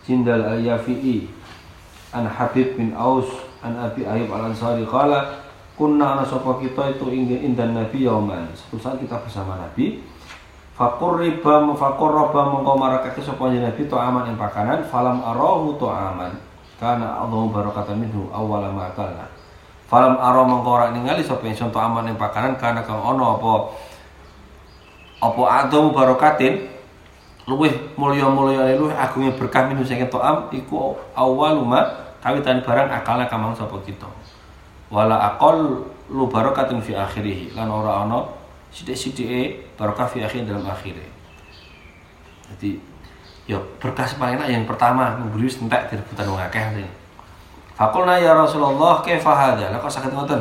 Jindal Al-Yafi'i An Habib bin Aus An Abi Ayub Al-Ansari. Qala Kunna ana kita itu ingin indan Nabi yauman. Suatu saat kita bersama Nabi Fakur riba fakur roba mengkau marakake sapa Nabi to aman yang pakanan falam arahu to aman karena Allah barakatan minhu awal ma akalna Falam aro mengkora ningali sapa ingsun aman ing pakanan kana kang ana apa apa adamu barokatin luwih mulya-mulyane luwih agungnya berkah minhu saking to'am iku awaluma kawitan barang akalna kamang sapa kita. Wala aqal lu barokatin fi akhirih lan ora ana sithik-sithike barokah fi akhir dalam akhirnya. Jadi ya berkah paling enak yang pertama memberi entek direbutan wong akeh Fakulna ya Rasulullah kaifa hadza? Lah kok saged ngoten?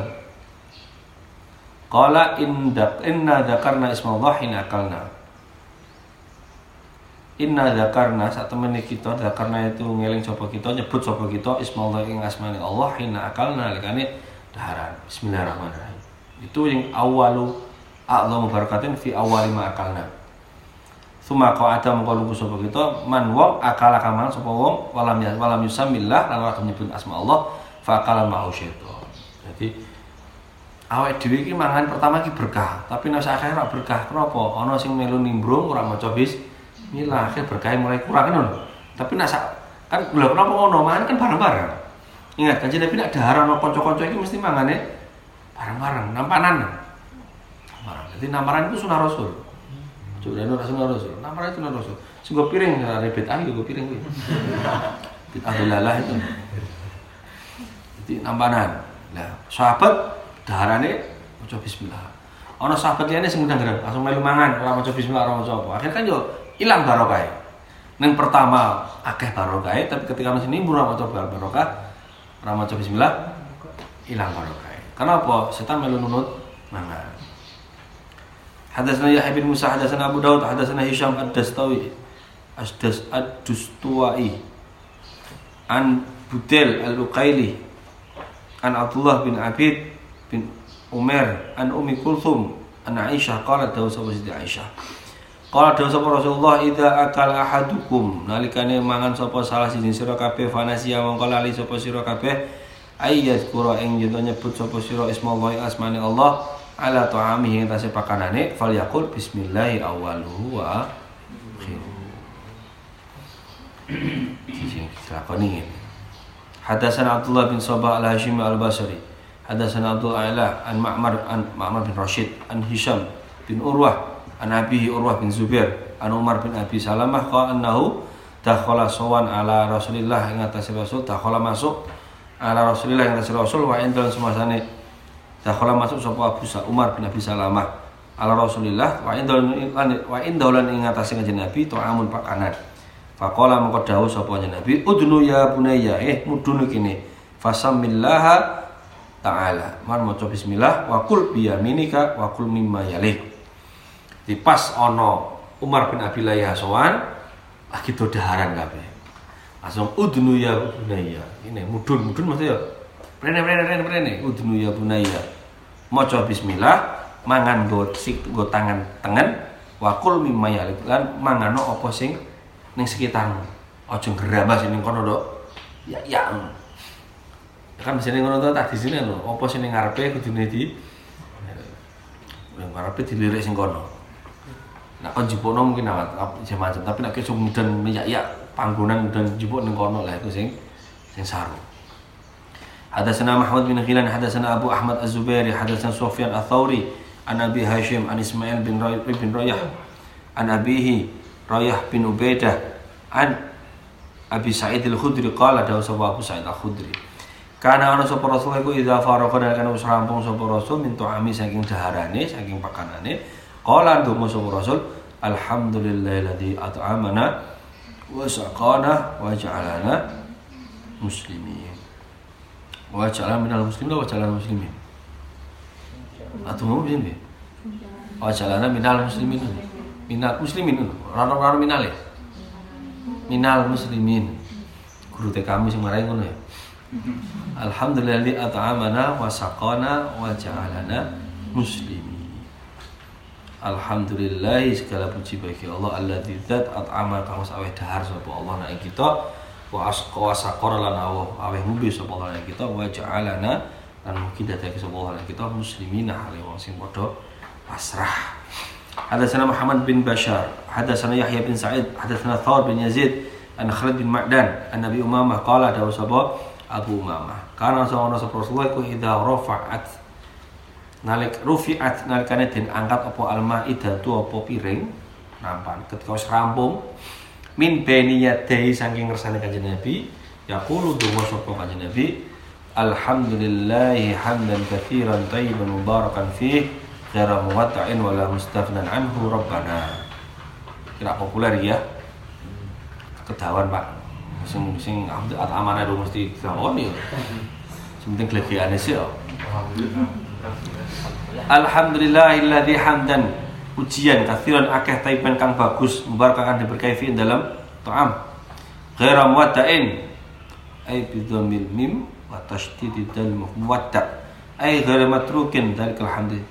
Qala inda inna dzakarna ismallah hina akalna. Inna dzakarna sak temene kita dzakarna itu ngeling sapa kita nyebut sapa kita ismallah ing asmane Allah hina akalna likane daharan. Bismillahirrahmanirrahim. Itu yang awalu a'lamu barakatin fi awali ma akalna. Suma kau ada mengkau lugu sapa kita man wong akala kaman sapa wong walam ya walam yusamillah lan ora nyebut asma Allah fa akala mau syaitan. Jadi awake dhewe iki mangan pertama iki berkah, tapi nek akhir ora berkah. Kenapa? Ana sing melu nimbrung ora maca bismillah, akhir berkah mulai kurang kan Tapi nek kan lha kenapa ngono? Mangan kan bareng-bareng. Ingat kan Nabi nek dahar ana kanca-kanca iki mesti mangane bareng-bareng, nampanan. Jadi namaran itu sunah Rasul. Coba nu rasul rasul. Nama itu rasul. Sungguh piring ya ribet ah gue piring gue. Bid'ah itu. Jadi nampanan. Nah, sahabat daharane maca bismillah. Ana sahabat liyane sing ngundang langsung melu mangan ora maca bismillah ora maca apa. Akhirnya kan yo ilang barokah. Neng pertama akeh barokah, tapi ketika masih nimbul ora maca barokah, ora maca bismillah ilang barokah. Kenapa? Setan melu nunut mangan. Hadatsana Yahya bin Musa, hadatsana Abu Daud, hadatsana Hisham ad-Dastawi, Asdas ad-Dustuai, an Budel al-Uqaili, an Abdullah bin Abid bin Umar, an Umi Kulthum, an Aisyah, qalat dawu sapa Siti Aisyah. Qala dawu sapa Rasulullah idza akal ahadukum nalikane mangan sapa salah siji sira kabeh fanasia mongko lali sapa sira kabeh ayyaz kura ing nyebut sapa sira ismallahi asmani Allah ala ta'amihi yang tasih pakanane fal yakul bismillahi awaluhu wa Hadasan Abdullah bin Sabah al-Hashimi al-Basri. Hadasan Abdul A'la an Ma'mar an Ma'mar bin Rashid an Hisham bin Urwah an Abihi Urwah bin Zubair an Umar bin Abi Salamah qala annahu dakhala sowan ala Rasulillah ing atase Rasul dakhala masuk ala Rasulillah ing atase Rasul wa indal semasane dakhala masuk sapa Abu Sa Umar bin Abi Salamah ala Rasulillah wa indal wa indal ing atase kanjeng Nabi ta'amun pakanan Faqala mengko dawuh sapa Nabi udnu ya bunayya eh mudhun kene fasamillaha ta'ala mar maca bismillah wa kul bi yaminika wa kul mimma yalik di pas ono Umar bin Abi Layah sowan lagi dodaharan kabeh. Langsung udnu ya bunaya. Ini mudun mudun maksudnya prene prene prene prene udnu ya bunaya. Maca bismillah, mangan go sik go tangan tengen, wakul mimma yalik lan mangano apa sing ning sekitarmu. Aja gerabas ning kono dok. Ya ya. Ya kan sini ngono tuh tak di sini lho, apa sing ning ngarepe kudune di ngarepe dilirik sing kono. Nak kon jipono mungkin awat macam tapi nak kesuk mudan minyak ya panggonan dan jipuk ning kono lah iku sing sing saru. Hadatsana Muhammad bin Ghilan hadatsana Abu Ahmad Az-Zubairi hadatsana Sufyan Ats-Tsauri an Abi Hashim an Ismail bin Rayah bin Rayah an abihi Rayah bin Ubaidah an Abi Sa'id Al-Khudri. Qala dawu sapa Abu Sa'id Al-Khudri. Karena ana sapa Rasul iku idza faraqa dalika wis rampung sapa Rasul min tu'ami saking daharane saking pakanane. Qala ndonga sapa Rasul, alhamdulillahilladzi at'amana wa saqana wa ja'alana muslimin. Wa ja'alana minal muslimin wa ja'alana muslimin. Atau mau bin Wa ja'alana minal muslimin. Minal muslimin. Rano-rano minal ya. Minal muslimin. Guru TK kami sing marai ngono ya. Alhamdulillah at'amana wa saqana wa muslimin. Alhamdulillah segala puji bagi Allah alladzi dzat at'ama kang aweh dahar sapa Allah nek kita wa asqa wa saqara lan aweh ngombe sapa Allah nek kita wa lan mugi dadake sapa Allah nek kita muslimina hale wong sing padha pasrah. Hadatsana Muhammad bin Bashar, hadatsana Yahya bin Sa'id, hadatsana Thawr bin Yazid, an Khalid bin Ma'dan, an Nabi Umamah qala dawu sapa? Abu Umamah. Karena sapa Rasulullah? Ku idza rafa'at. Nalik rufiat nalikane den angkat apa almaidatu apa piring nampan. Ketika wis rampung min beni yadai saking ngersane kanjeng Nabi yaqulu donga sapa kanjeng Nabi alhamdulillahi hamdan katsiran tayyiban mubarakan fih ghaira muwatta'in wala mustafnan anhu rabbana. Kira populer ya. Kedawan Pak. Sing sing amanah do mesti kawon ya. Penting glegekane sih ya. Alhamdulillahilladzi hamdan ujian kathiran akeh taiban kang bagus mubarakakan diberkahi dalam ta'am. Ghaira muwadda'in ay bidhamil mim wa tashdidid dal muwadda' ay ghaira matrukin dalikal hamdi.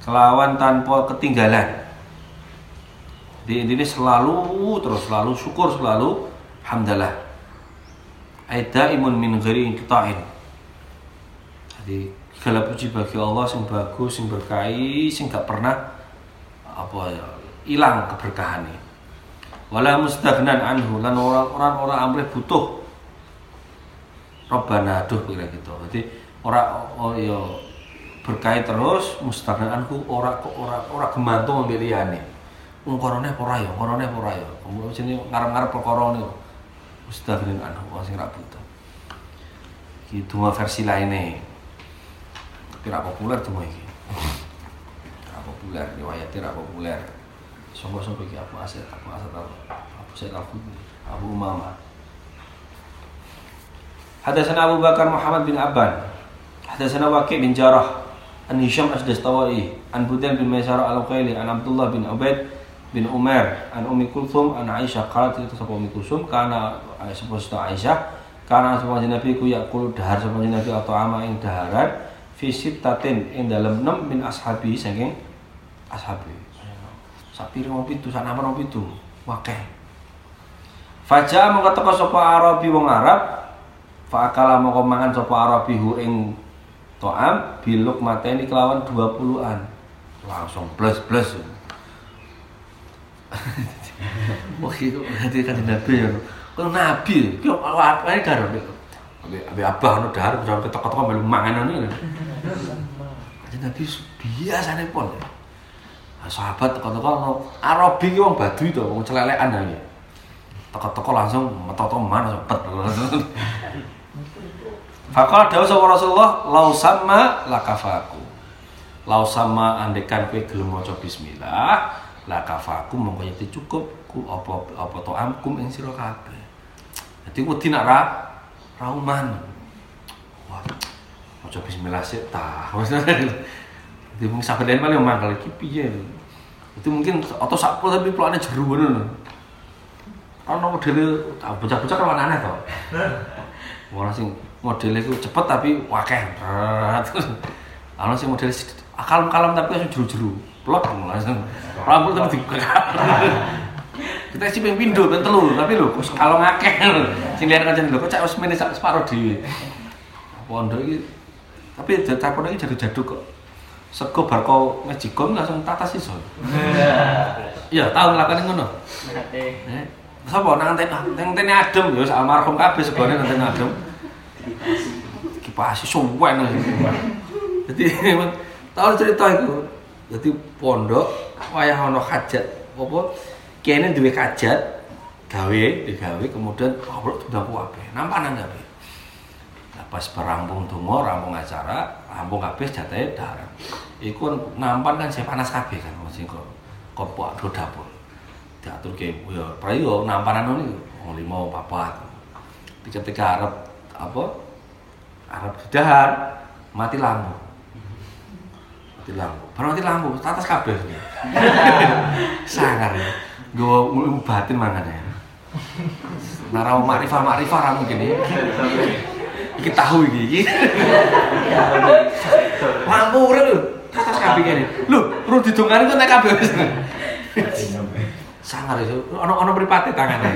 Kelawan tanpa ketinggalan. Di ini selalu terus selalu syukur selalu hamdalah. Ay daimun min ghairi inqita'in. Jadi segala puji bagi Allah sing bagus sing berkahi sing gak pernah apa ya hilang keberkahannya wala mustagnan anhu lan orang-orang orang amrih butuh. Robbana aduh kira gitu. Jadi orang oh ya berkahi terus mustagnan anhu ora ora ora gemantung liyane. Wong korone ora ya? Korone ora ya? Kemudian sini ngarep-ngarep perkara niku mustagnan anhu sing ra butuh. Gitu versi lainnya tidak populer tuh ini. Tidak populer riwayat tidak populer. Sungguh-sungguh iki Abu Asyid Abu Asyid Abu Said Al Abu Umama Hadatsana Abu Bakar Muhammad bin Abban. Hadatsana Waqi bin Jarah An Hisham Asdastawai An Budail bin Maisarah Al-Uqaili An Abdullah bin Ubaid bin Umar An Umi Kulthum An Aisyah Qalat itu sapa Umi Kulthum karena sepuh Aisyah karena sapa Nabi ku yakul dahar sapa Nabi atau ama ing daharan fisit tatin ing dalam enam min ashabi saking ashabi. Sapi wong pitu sak nama wong pitu. Wakeh. Faja mongko teko Arabi wong Arab fa akala mongko mangan Arabi hu ing to'am biluk mateni kelawan 20-an langsung plus plus Wah itu hati kan Nabi ya. Kalau Nabi, kyo apa ini karo Abi abah nu dahar sampai toko-toko melu manganan ini. Kanjeng Nabi biasane pun. Nah, sahabat toko-toko no Arabi ki wong Baduy to, wong celelekan ya. teko-teko langsung metoto mana cepet Fakal dawuh sapa Rasulullah lau sama lakafaku. Lau sama andekan kowe gelem maca bismillah lakafaku mongko yati cukup ku apa apa to amkum ing sira kabeh. Dadi rauman. Wah. Maca bismillah sik ta. Jadi mungkin sampai dari mana mangkal iki piye. Itu mungkin atau sakpo tapi pelane jeru ngono. Ono model ah, bocah-bocah kan aneh to. Ora sing model itu cepet tapi wakeh. Ono sing model kalem-kalem tapi langsung jeru-jeru. Plok langsung. Rambut tapi dibekak. Kita sih pengen pindo ben telu, tapi kok kalau ngakeh. Sing lihat kancen lho kok cak sak separo dhewe. Pondok iki tapi takon iki jadu-jadu kok. Sego bar kau ngejigong langsung tatas iso. Iya, tahu ngelakuin ngono. Eh, Sapa nang ah, nang ngenteni adem ya almarhum kabeh segone ngenteni adem. Kipasi suwen. Jadi tahu cerita itu. Jadi pondok wayah ono hajat apa kene duwe hajat gawe digawe kemudian ngobrol udah kabeh. Nampanan kabeh. Nah, pas berampung donga, rampung acara, rampung kabeh jatahe darah. Iku nampan kan saya panas kabeh kan sing kok kopok do dapur. Diatur ke ya prayo nampanan ini wong lima papat. Di ketika Arab apa? Arab didahar mati lampu. Mati lampu. Baru mati lampu, atas kabeh. Sangar ya. Gue ilmu batin mangan ya. Narau makrifah makrifah ra mungkin ya. Iki tahu iki iki. Lampu urip lho. Atas kabeh kene. Lho, perlu didongani kok. Sangar itu, ono ono mripate tangane.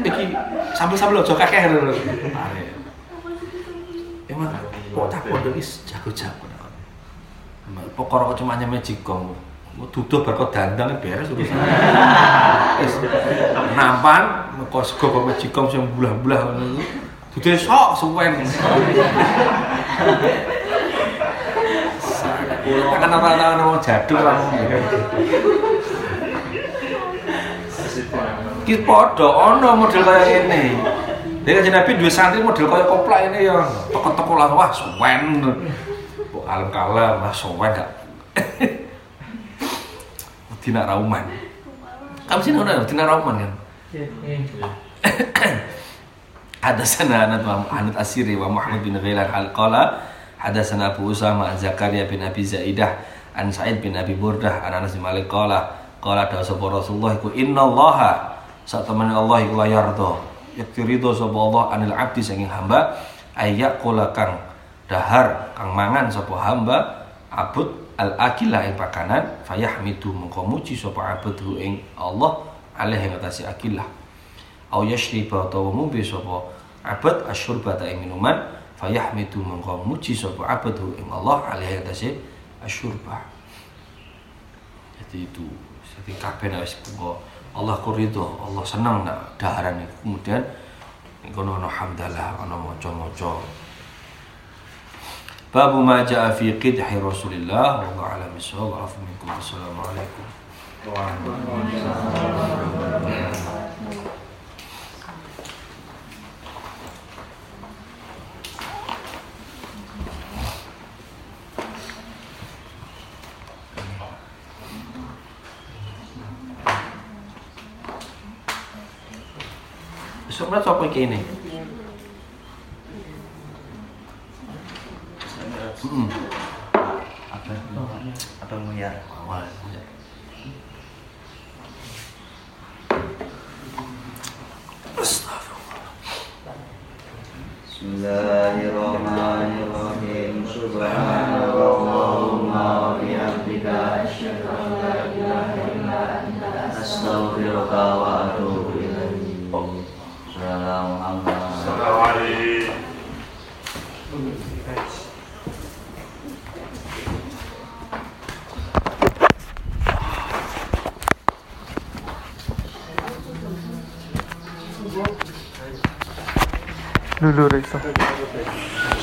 Iki sambel-sambel aja kakek. Are. Emang kok tak pondok is jago-jago. Pokoknya kok cuma nyame jigong. Mau duduk berkot dandang beres urusan. Nampan kok sego kok majikong sing bulah-bulah ngono. Duduk sok suwen. Kan apa-apa ono jadul lah. Ki padha ono model kaya ngene. Dia kan Nabi dua santri model kaya koplak ini ya. Toko-toko langsung wah suwen. Kok kalem-kalem wah suwen gak. Dina Rauman. Kamu sih udah Dina Rauman kan? Hadatsana Anad wa Anad Asiri wa Muhammad bin Ghailan al-Qala Hadatsana Abu Usama Zakaria bin Abi Zaidah an Sa'id bin Abi Burdah an Anas bin Malik qala qala dawu sapa Rasulullah iku innallaha sak temene Allah iku la yarda yakti ridho sapa Allah anil abdi saking hamba ayak kang dahar kang mangan sapa hamba abud al akila ing pakanan fayahmidu mengko muji sapa abdu ing Allah alaihi ing atase akilah au yashriba utawa ngombe sapa abad asyurbata ing minuman fayahmidu mengko muji sapa abdu ing Allah alaihi ing atase asyurba. Jadi itu jadi kabeh nek wis Allah ku ridho Allah seneng nak daharan kemudian kono ono hamdalah ono maca-maca Babu ma jaa fi qidhi Rasulillah wallahu a'lam bissawab wa afu minkum assalamu alaikum Sebenarnya sapa iki ini?